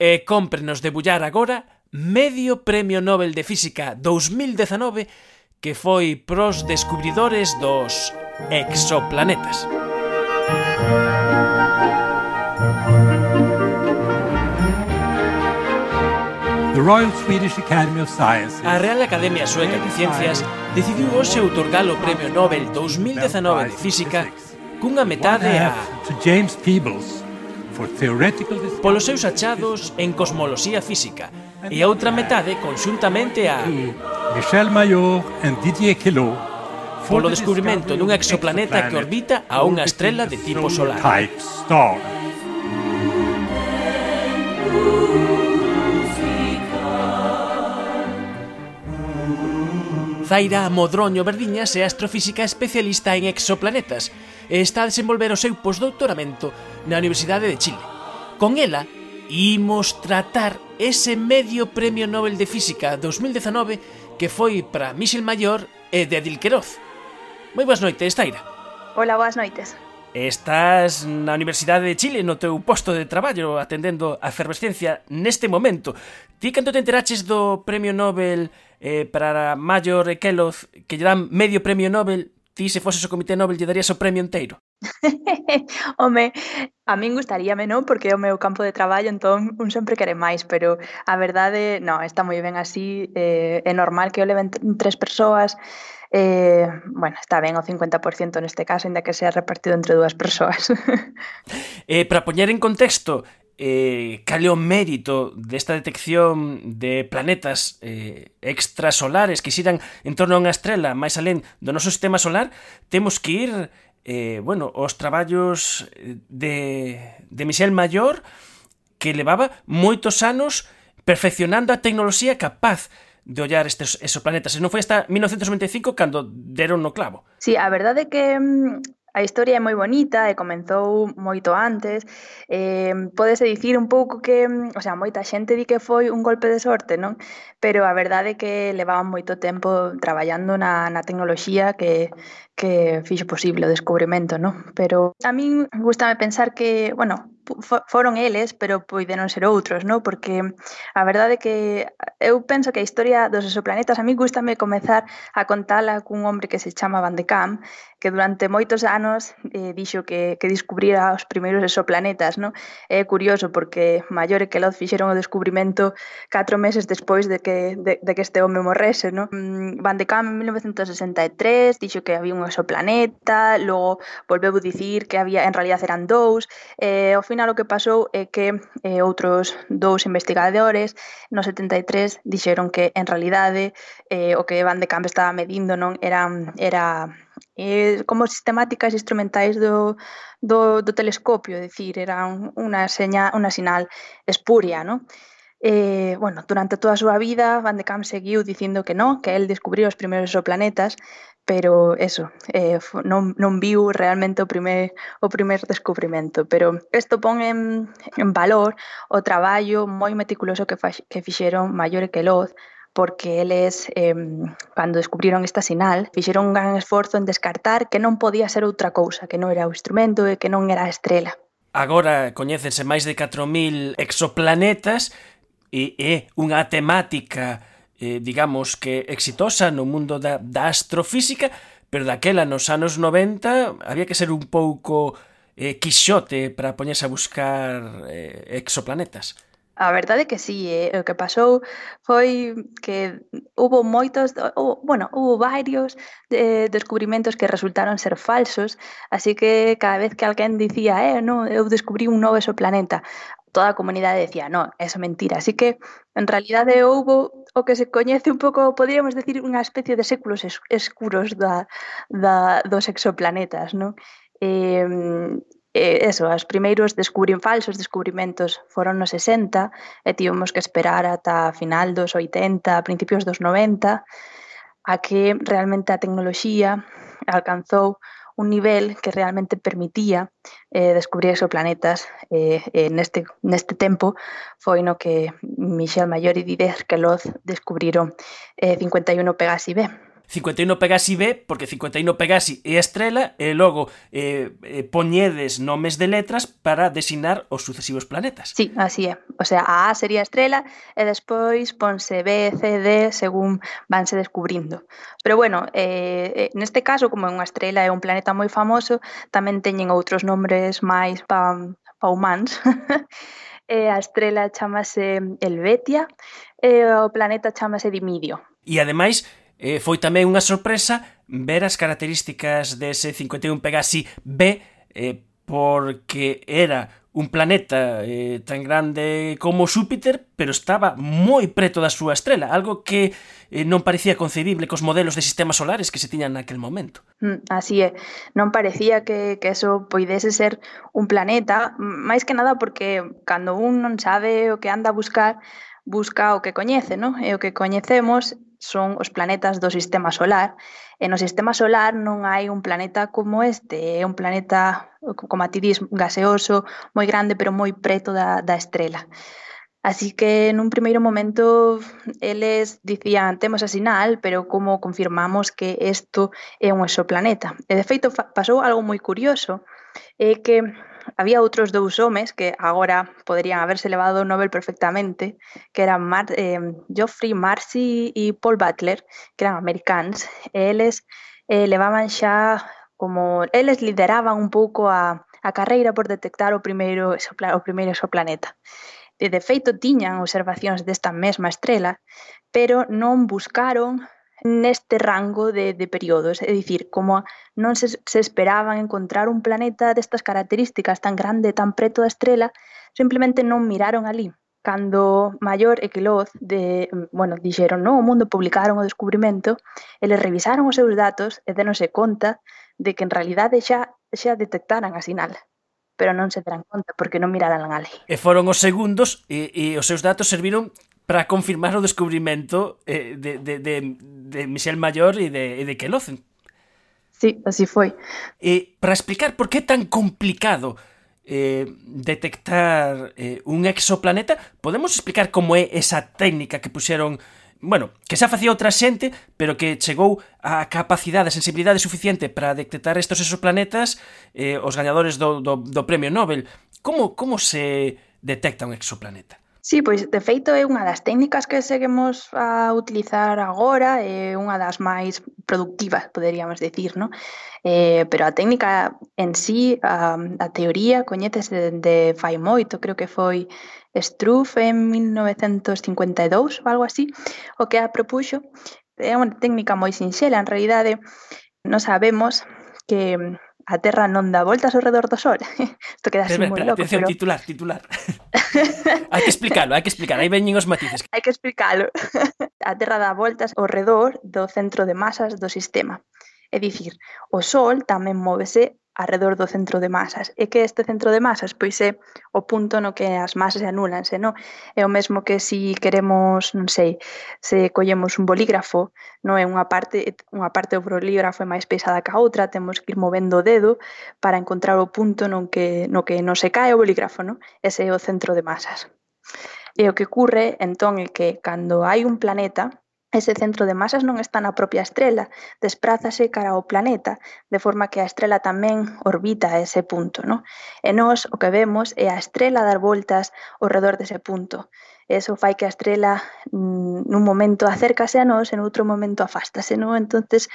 E cómprenos debullar agora medio Premio Nobel de Física 2019 que foi pros descubridores dos exoplanetas. The Royal Swedish Academy of Sciences. A Real Academia Sueca de Ciencias decidiu hoxe outorgar o Premio Nobel 2019 de Física cunha metade a James Peebles polos seus achados en cosmoloxía física e a outra metade conxuntamente a Michel Mayor e Didier Queloz polo descubrimento dun exoplaneta que orbita a unha estrela de tipo solar. Zaira Modroño Verdiñas é astrofísica especialista en exoplanetas e está a desenvolver o seu postdoutoramento na Universidade de Chile. Con ela, imos tratar ese medio Premio Nobel de Física 2019 que foi para Michel Mayor e de Adil Moi boas noites, Taira. Ola, boas noites. Estás na Universidade de Chile no teu posto de traballo atendendo a efervescencia neste momento. Ti cando te enteraches do Premio Nobel eh, para Mayor e Queloz que lle dan medio Premio Nobel, Ti, se foses o Comité Nobel, lle darías o premio inteiro. home, a min gustaríame, non? Porque é o meu campo de traballo, entón un sempre quere máis, pero a verdade, non, está moi ben así, eh, é normal que o leven tres persoas, eh, bueno, está ben o 50% neste caso, ainda que sea repartido entre dúas persoas. eh, para poñer en contexto, eh, cal é o mérito desta detección de planetas eh, extrasolares que xiran en torno a unha estrela máis alén do noso sistema solar, temos que ir eh, bueno, os traballos de, de Michel Mayor que levaba moitos anos perfeccionando a tecnoloxía capaz de ollar estes, esos planetas. E non foi hasta 1995 cando deron no clavo. Sí, a verdade é que mm, A historia é moi bonita e comezou moito antes. Eh, podese dicir un pouco que, o sea, moita xente di que foi un golpe de sorte, non? Pero a verdade é que levaban moito tempo traballando na, na tecnoloxía que, que fixo posible o descubrimento, non? Pero a min gustame pensar que, bueno, foron eles, pero poideron ser outros, non? Porque a verdade é que eu penso que a historia dos exoplanetas a mí gustame comezar a contala cun hombre que se chama Van de Kamp, que durante moitos anos eh, dixo que, que descubrira os primeiros exoplanetas. No? É curioso porque Maior e Queloz fixeron o descubrimento catro meses despois de que, de, de que este home morrese. No? Mm, Van de Cam en 1963 dixo que había un exoplaneta, logo volveu dicir que había en realidad eran dous, e eh, ao final o que pasou é que eh, outros dous investigadores no 73 dixeron que en realidade eh, o que Van de Kamp estaba medindo non era era eh, como sistemáticas instrumentais do, do, do telescopio, é dicir, era un, unha, seña, unha sinal espuria, non? Eh, bueno, durante toda a súa vida Van de Kamp seguiu dicindo que non, que el descubriu os primeiros exoplanetas, pero eso, eh, non, non viu realmente o primer, o primer descubrimento. Pero isto pon en, en valor o traballo moi meticuloso que, fa, que fixeron Mayor e Queloz porque eles, eh, cando descubriron esta sinal, fixeron un gran esforzo en descartar que non podía ser outra cousa, que non era o instrumento e que non era a estrela. Agora coñécense máis de 4.000 exoplanetas e é unha temática, eh, digamos que exitosa no mundo da, da astrofísica, pero daquela nos anos 90 había que ser un pouco eh, quixote para poñerse a buscar eh, exoplanetas. A verdade é que sí, eh? o que pasou foi que hubo moitos, ou, bueno, hubo varios eh, descubrimentos que resultaron ser falsos, así que cada vez que alguén dicía, eh, no, eu descubrí un novo exoplaneta, toda a comunidade decía, no, eso mentira. Así que, en realidade, houbo o que se coñece un pouco, poderíamos decir, unha especie de séculos escuros da, da, dos exoplanetas, non? Eh, eh, eso, os primeiros descubrin falsos descubrimentos foron nos 60 e tivemos que esperar ata final dos 80, principios dos 90 a que realmente a tecnoloxía alcanzou un nivel que realmente permitía eh, descubrir exoplanetas eh, eh, neste, neste tempo foi no que Michel Mayor e Didier Queloz descubriron eh, 51 Pegasi B, 51 Pegasi B, porque 51 Pegasi é a estrela, e logo eh, eh, poñedes nomes de letras para designar os sucesivos planetas. Sí, así é. O sea, a A sería a estrela, e despois ponse B, C, D, según vanse descubrindo. Pero bueno, eh, eh, neste caso, como é unha estrela e un planeta moi famoso, tamén teñen outros nombres máis pa, pa humanos. e a estrela chamase Helvetia, e o planeta chamase Dimidio. E ademais, Eh, foi tamén unha sorpresa ver as características dese 51 Pegasi B eh, porque era un planeta eh, tan grande como Xúpiter, pero estaba moi preto da súa estrela, algo que eh, non parecía concebible cos modelos de sistemas solares que se tiñan naquel momento. Mm, así é, non parecía que, que eso poidese ser un planeta, máis que nada porque cando un non sabe o que anda a buscar, busca o que coñece, non? E o que coñecemos son os planetas do sistema solar, e no sistema solar non hai un planeta como este, é un planeta, como a ti dis, gaseoso, moi grande, pero moi preto da, da estrela. Así que nun primeiro momento eles dicían temos a sinal, pero como confirmamos que isto é un exoplaneta. E de feito pasou algo moi curioso, é que había outros dous homes que agora poderían haberse levado o Nobel perfectamente, que eran Mar eh, Geoffrey Marcy e Paul Butler, que eran americans. e eles eh, levaban xa como eles lideraban un pouco a, a carreira por detectar o primeiro o primeiro exoplaneta. E de feito tiñan observacións desta mesma estrela, pero non buscaron neste rango de, de períodos, é dicir, como non se, se esperaban encontrar un planeta destas características tan grande, tan preto da estrela, simplemente non miraron ali. Cando Maior e Queloz de, bueno, dixeron non, o mundo publicaron o descubrimento, eles revisaron os seus datos e denose conta de que en realidade xa xa detectaran a sinal pero non se terán conta porque non miraran ali. E foron os segundos e, e os seus datos serviron para confirmar o descubrimento eh, de, de, de, de Michel Mayor e de, e de Kelozen. Sí, así foi. Eh, para explicar por que é tan complicado eh, detectar eh, un exoplaneta, podemos explicar como é esa técnica que puxeron bueno, que xa facía outra xente, pero que chegou a capacidade, a sensibilidade suficiente para detectar estos exoplanetas eh, os gañadores do, do, do Premio Nobel. Como, como se detecta un exoplaneta? Sí, pois de feito é unha das técnicas que seguimos a utilizar agora, é unha das máis productivas, poderíamos decir, no? Eh, pero a técnica en sí, a, a teoría, coñécese de, de fai moito, creo que foi Struff en 1952 ou algo así, o que a propuxo. É unha técnica moi sinxela, en realidade non sabemos que a Terra non dá voltas ao redor do Sol. Isto queda así moi loco. Atención, pero... titular, titular. hai que explicalo, hai que explicar, aí veñen os matices. Hai que explicalo. A Terra dá voltas ao redor do centro de masas do sistema. É dicir, o Sol tamén móvese arredor do centro de masas. E que este centro de masas pois é o punto no que as masas anulanse, non? É o mesmo que si queremos, non sei, se collemos un bolígrafo, non é unha parte, unha parte do bolígrafo é máis pesada que a outra, temos que ir movendo o dedo para encontrar o punto no que no que non se cae o bolígrafo, non? Ese é o centro de masas. E o que ocurre entón é que cando hai un planeta, Ese centro de masas non está na propia estrela, desprázase cara ao planeta, de forma que a estrela tamén orbita a ese punto. No? E nós o que vemos é a estrela dar voltas ao redor dese punto. Eso fai que a estrela mm, nun momento acércase a nós e noutro momento afástase. No? entonces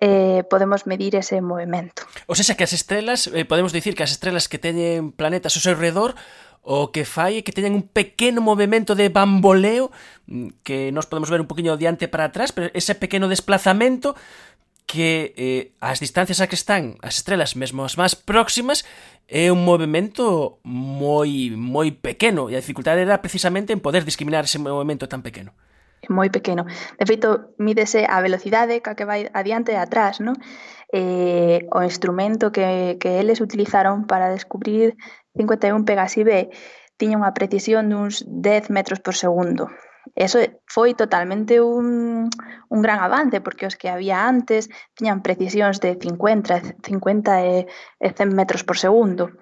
eh, podemos medir ese movimento. O sea, que as estrelas, eh, podemos dicir que as estrelas que teñen planetas ao seu redor o que fai é que teñan un pequeno movimento de bamboleo mm, que nos podemos ver un poquinho diante para atrás, pero ese pequeno desplazamento que eh, as distancias a que están as estrelas mesmo as máis próximas é un movimento moi moi pequeno e a dificultade era precisamente en poder discriminar ese movimento tan pequeno. É moi pequeno. De feito, mídese a velocidade ca que vai adiante e atrás, non? eh, o instrumento que, que eles utilizaron para descubrir 51 Pegasi B tiña unha precisión duns 10 metros por segundo. Eso foi totalmente un, un gran avance, porque os que había antes tiñan precisións de 50, 50 e, e 100 metros por segundo.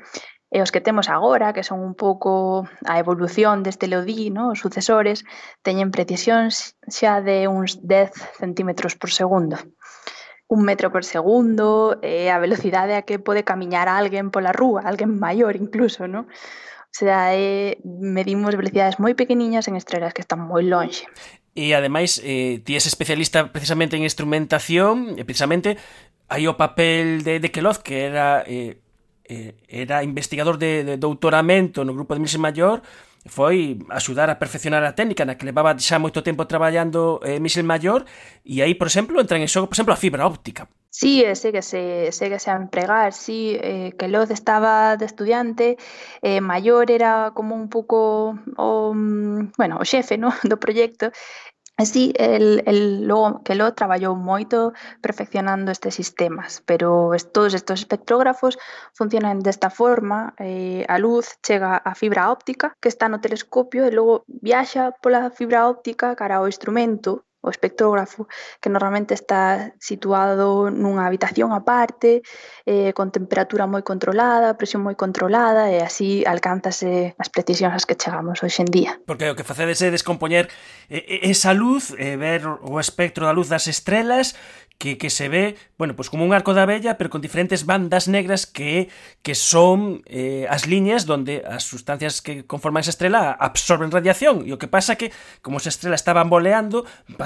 E os que temos agora, que son un pouco a evolución deste Leodí, no? os sucesores, teñen precisións xa de uns 10 centímetros por segundo un metro por segundo, eh, a velocidade a que pode camiñar alguén pola rúa, alguén maior incluso, ¿no? O sea, eh, medimos velocidades moi pequeniñas en estrelas que están moi lonxe. E ademais, eh, ti és especialista precisamente en instrumentación, e precisamente hai o papel de, de Queloz, que era eh, eh, era investigador de, de doutoramento no grupo de Milse Mayor, foi axudar a perfeccionar a técnica na que levaba xa moito tempo traballando eh, Michel Mayor e aí, por exemplo, entran en xogo, por exemplo, a fibra óptica. Sí, séguese, séguese a empregar, sí, eh, que Loz estaba de estudiante, eh, Mayor era como un pouco o, mm, bueno, o xefe ¿no? do proxecto, Así, el, el logo que lo traballou moito perfeccionando estes sistemas, pero est, todos estes espectrógrafos funcionan desta forma, eh, a luz chega á fibra óptica que está no telescopio e logo viaxa pola fibra óptica cara ao instrumento o espectrógrafo, que normalmente está situado nunha habitación aparte, eh, con temperatura moi controlada, presión moi controlada, e así alcánzase as precisións ás que chegamos hoxe en día. Porque o que facedes é descompoñer eh, eh, esa luz, eh, ver o espectro da luz das estrelas, que, que se ve, bueno, pois pues como un arco da abella, pero con diferentes bandas negras que que son eh, as liñas donde as sustancias que conforman esa estrela absorben radiación. E o que pasa que, como esa estrela está bamboleando,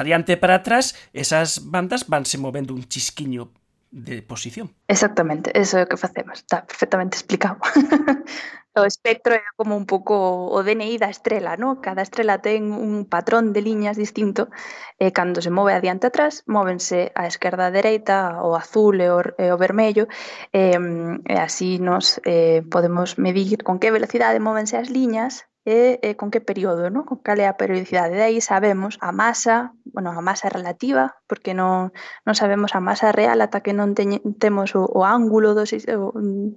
adiante e para atrás, esas bandas vanse movendo un chisquiño de posición. Exactamente, eso é o que facemos, está perfectamente explicado. o espectro é como un pouco o DNI da estrela, ¿no? Cada estrela ten un patrón de liñas distinto e cando se move adiante atrás, móvense a esquerda a dereita, o azul e o, e o vermello, e, e así nos eh, podemos medir con que velocidade móvense as liñas e, e con que período, ¿no? Con cal é a periodicidade. De aí sabemos a masa, bueno, a masa relativa, porque non, non sabemos a masa real ata que non teñe, temos o, o ángulo do, o,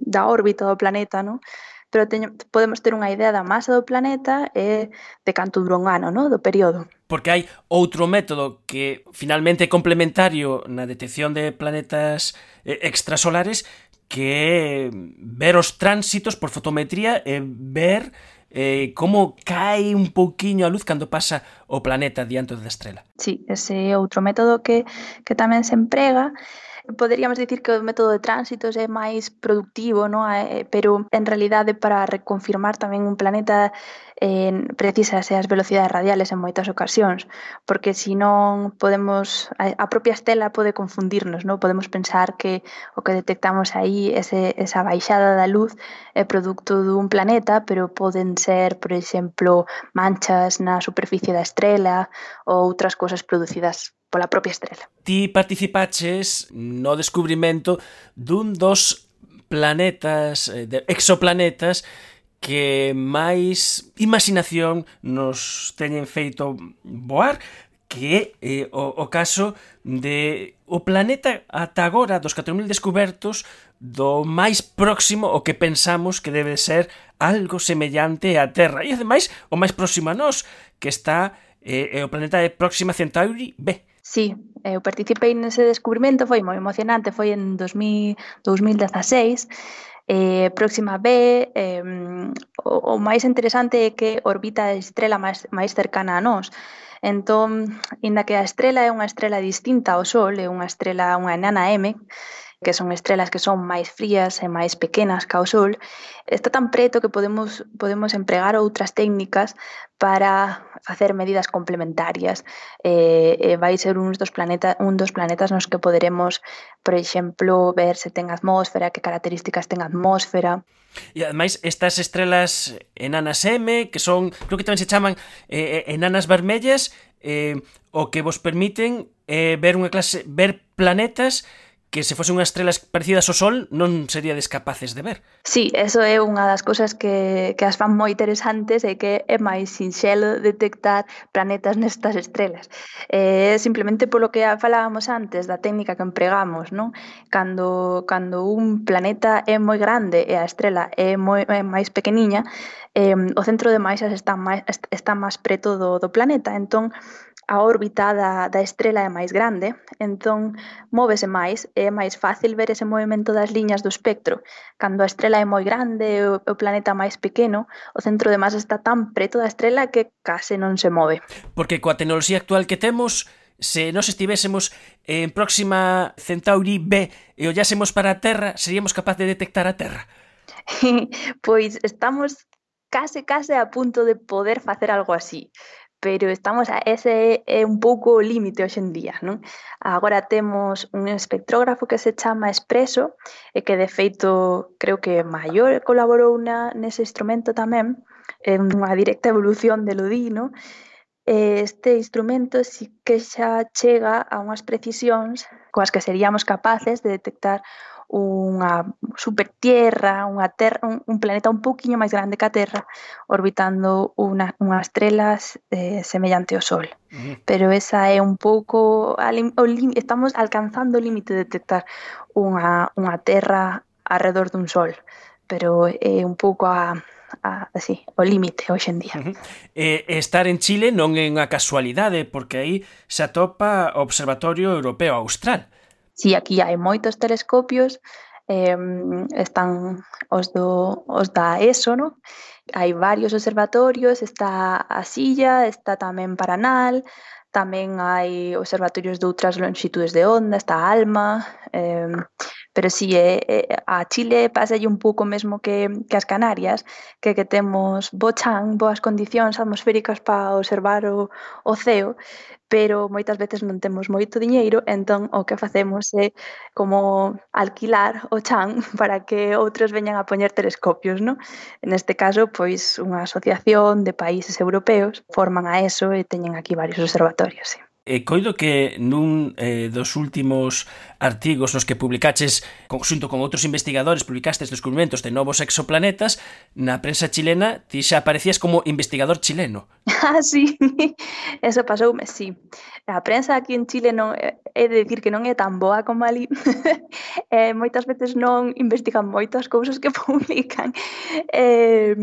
da órbita do planeta, ¿no? Pero teño, podemos ter unha idea da masa do planeta e de canto dura un ano, ¿no? Do período. Porque hai outro método que finalmente é complementario na detección de planetas eh, extrasolares que é ver os tránsitos por fotometría e ver eh, como cae un pouquiño a luz cando pasa o planeta diante da estrela. Sí, ese é outro método que, que tamén se emprega poderíamos dicir que o método de tránsitos é máis productivo, non? Eh, pero en realidade para reconfirmar tamén un planeta eh, precisas as velocidades radiales en moitas ocasións, porque se non podemos a, a propia estela pode confundirnos, non? Podemos pensar que o que detectamos aí ese, esa baixada da luz é produto dun planeta, pero poden ser, por exemplo, manchas na superficie da estrela ou outras cousas producidas pola propia estrela. Ti participaches no descubrimento dun dos planetas, eh, de exoplanetas, que máis imaginación nos teñen feito voar, que é eh, o, o caso de o planeta ata agora dos 4.000 descubertos do máis próximo o que pensamos que debe ser algo semellante á Terra. E ademais, o máis próximo a nós, que está eh, o planeta de Próxima Centauri B, Sí, eh, eu participei nese descubrimento, foi moi emocionante, foi en 2000, 2016, eh, próxima B, eh, o, o máis interesante é que orbita a estrela máis, máis cercana a nós. Entón, inda que a estrela é unha estrela distinta ao Sol, é unha estrela, unha enana M, que son estrelas que son máis frías e máis pequenas que o Sol, está tan preto que podemos, podemos empregar outras técnicas para facer medidas complementarias. Eh, eh, vai ser un dos, planeta, un dos planetas nos que poderemos, por exemplo, ver se ten atmósfera, que características ten atmósfera. E ademais estas estrelas enanas M, que son, creo que tamén se chaman eh, eh, enanas vermellas, eh, o que vos permiten eh, ver unha clase ver planetas que se fose unhas estrelas parecidas ao Sol non seríades capaces de ver. Sí, eso é unha das cousas que, que as fan moi interesantes e que é máis sinxelo detectar planetas nestas estrelas. É eh, simplemente polo que falábamos antes da técnica que empregamos, non? Cando, cando un planeta é moi grande e a estrela é moi é máis pequeniña, eh, o centro de maisas está máis, está máis preto do, do planeta, entón a órbita da, da estrela é máis grande, entón móvese máis e é máis fácil ver ese movimento das liñas do espectro. Cando a estrela é moi grande e o, o planeta máis pequeno, o centro de masa está tan preto da estrela que case non se move. Porque coa tecnoloxía actual que temos, se nos estivésemos en próxima Centauri B e ollásemos para a Terra, seríamos capaz de detectar a Terra. pois estamos case case a punto de poder facer algo así pero estamos a ese é un pouco o límite hoxe en día, non? Agora temos un espectrógrafo que se chama Expreso e que de feito creo que maior colaborou na, nese instrumento tamén, é unha directa evolución de Ludino. Este instrumento sí que xa chega a unhas precisións coas que seríamos capaces de detectar unha supertierra, unha terra, un, un planeta un poquinho máis grande que a Terra, orbitando unha, unha estrela eh, semellante ao Sol. Uh -huh. Pero esa é un pouco... O, estamos alcanzando o límite de detectar unha, unha Terra alrededor dun Sol, pero é un pouco a, a, así, o límite hoxe en día. Uh -huh. eh, estar en Chile non é unha casualidade, porque aí se atopa o Observatorio Europeo Austral, Si aquí hai moitos telescopios, eh, están os, do, os da ESO, no? hai varios observatorios, está a Silla, está tamén Paranal, tamén hai observatorios de outras longitudes de onda, está ALMA, eh, pero si sí, eh, a Chile pasa un pouco mesmo que, que as Canarias, que que temos bo chan, boas condicións atmosféricas para observar o, o ceo, pero moitas veces non temos moito diñeiro, entón o que facemos é como alquilar o chan para que outros veñan a poñer telescopios, non? Neste caso, pois, unha asociación de países europeos forman a ESO e teñen aquí varios observatorios, sí. E coido que nun eh, dos últimos artigos nos que publicaches xunto con outros investigadores publicastes descubrimentos de novos exoplanetas na prensa chilena ti xa aparecías como investigador chileno. Ah, sí, eso pasoume, sí. A prensa aquí en Chile non eh, é de dicir que non é tan boa como ali. Eh, moitas veces non investigan moito as cousas que publican. Eh,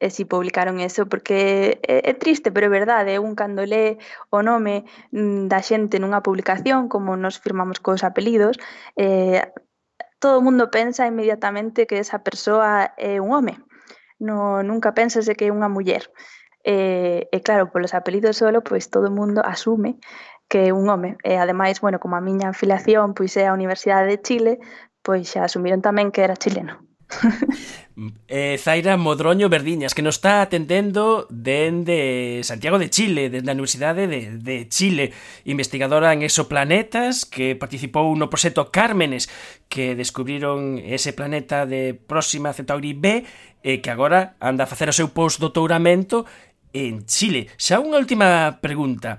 e si publicaron eso porque é, é triste, pero é verdade, un cando lé o nome mm, da xente nunha publicación, como nos firmamos cos apelidos, eh, todo o mundo pensa inmediatamente que esa persoa é un home. No, nunca pensase que é unha muller. E, eh, e claro, polos apelidos solo, pois todo o mundo asume que é un home. E ademais, bueno, como a miña afiliación pois é a Universidade de Chile, pois xa asumiron tamén que era chileno. eh, Zaira Modroño Verdiñas, que nos está atendendo dende Santiago de Chile, dende a Universidade de, de Chile, investigadora en exoplanetas, que participou no proxecto Cármenes, que descubriron ese planeta de Próxima Centauri B, e eh, que agora anda a facer o seu postdoutoramento en Chile. Xa unha última pregunta.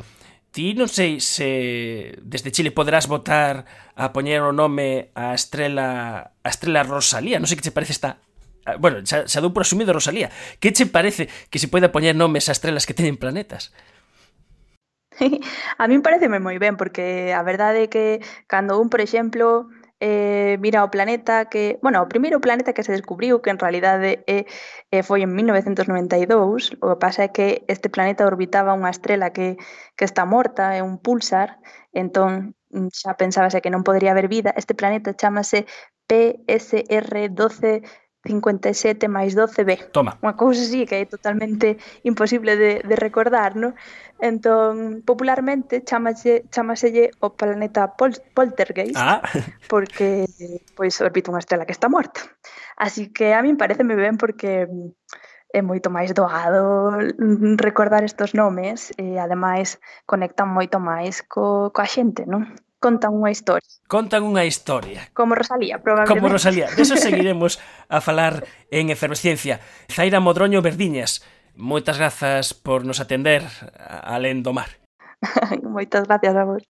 Ti non sei se desde Chile poderás votar a poñer o nome a estrela a estrela Rosalía, non sei que che parece esta ah, Bueno, xa, xa dou por asumido Rosalía Que che parece que se poida poñer nomes a estrelas que teñen planetas? A min pareceme moi ben, porque a verdade é que cando un, por exemplo, eh, mira o planeta que, bueno, o primeiro planeta que se descubriu, que en realidade é, eh, foi en 1992, o que pasa é que este planeta orbitaba unha estrela que, que está morta, é un pulsar, entón mm, xa pensábase que non podría haber vida. Este planeta chamase PSR 12 57 máis 12B. Toma. Unha cousa así que é totalmente imposible de, de recordar, non? Entón, popularmente chamase, chamaselle o planeta Pol Poltergeist ah. porque pois orbita unha estrela que está morta. Así que a min pareceme ben porque é moito máis doado recordar estos nomes e ademais conectan moito máis co, coa xente, non? contan unha historia. Contan unha historia. Como Rosalía, probablemente. Como Rosalía. De eso seguiremos a falar en Efervesciencia. Zaira Modroño Verdiñas, moitas grazas por nos atender alén do mar. Moitas gracias a vos.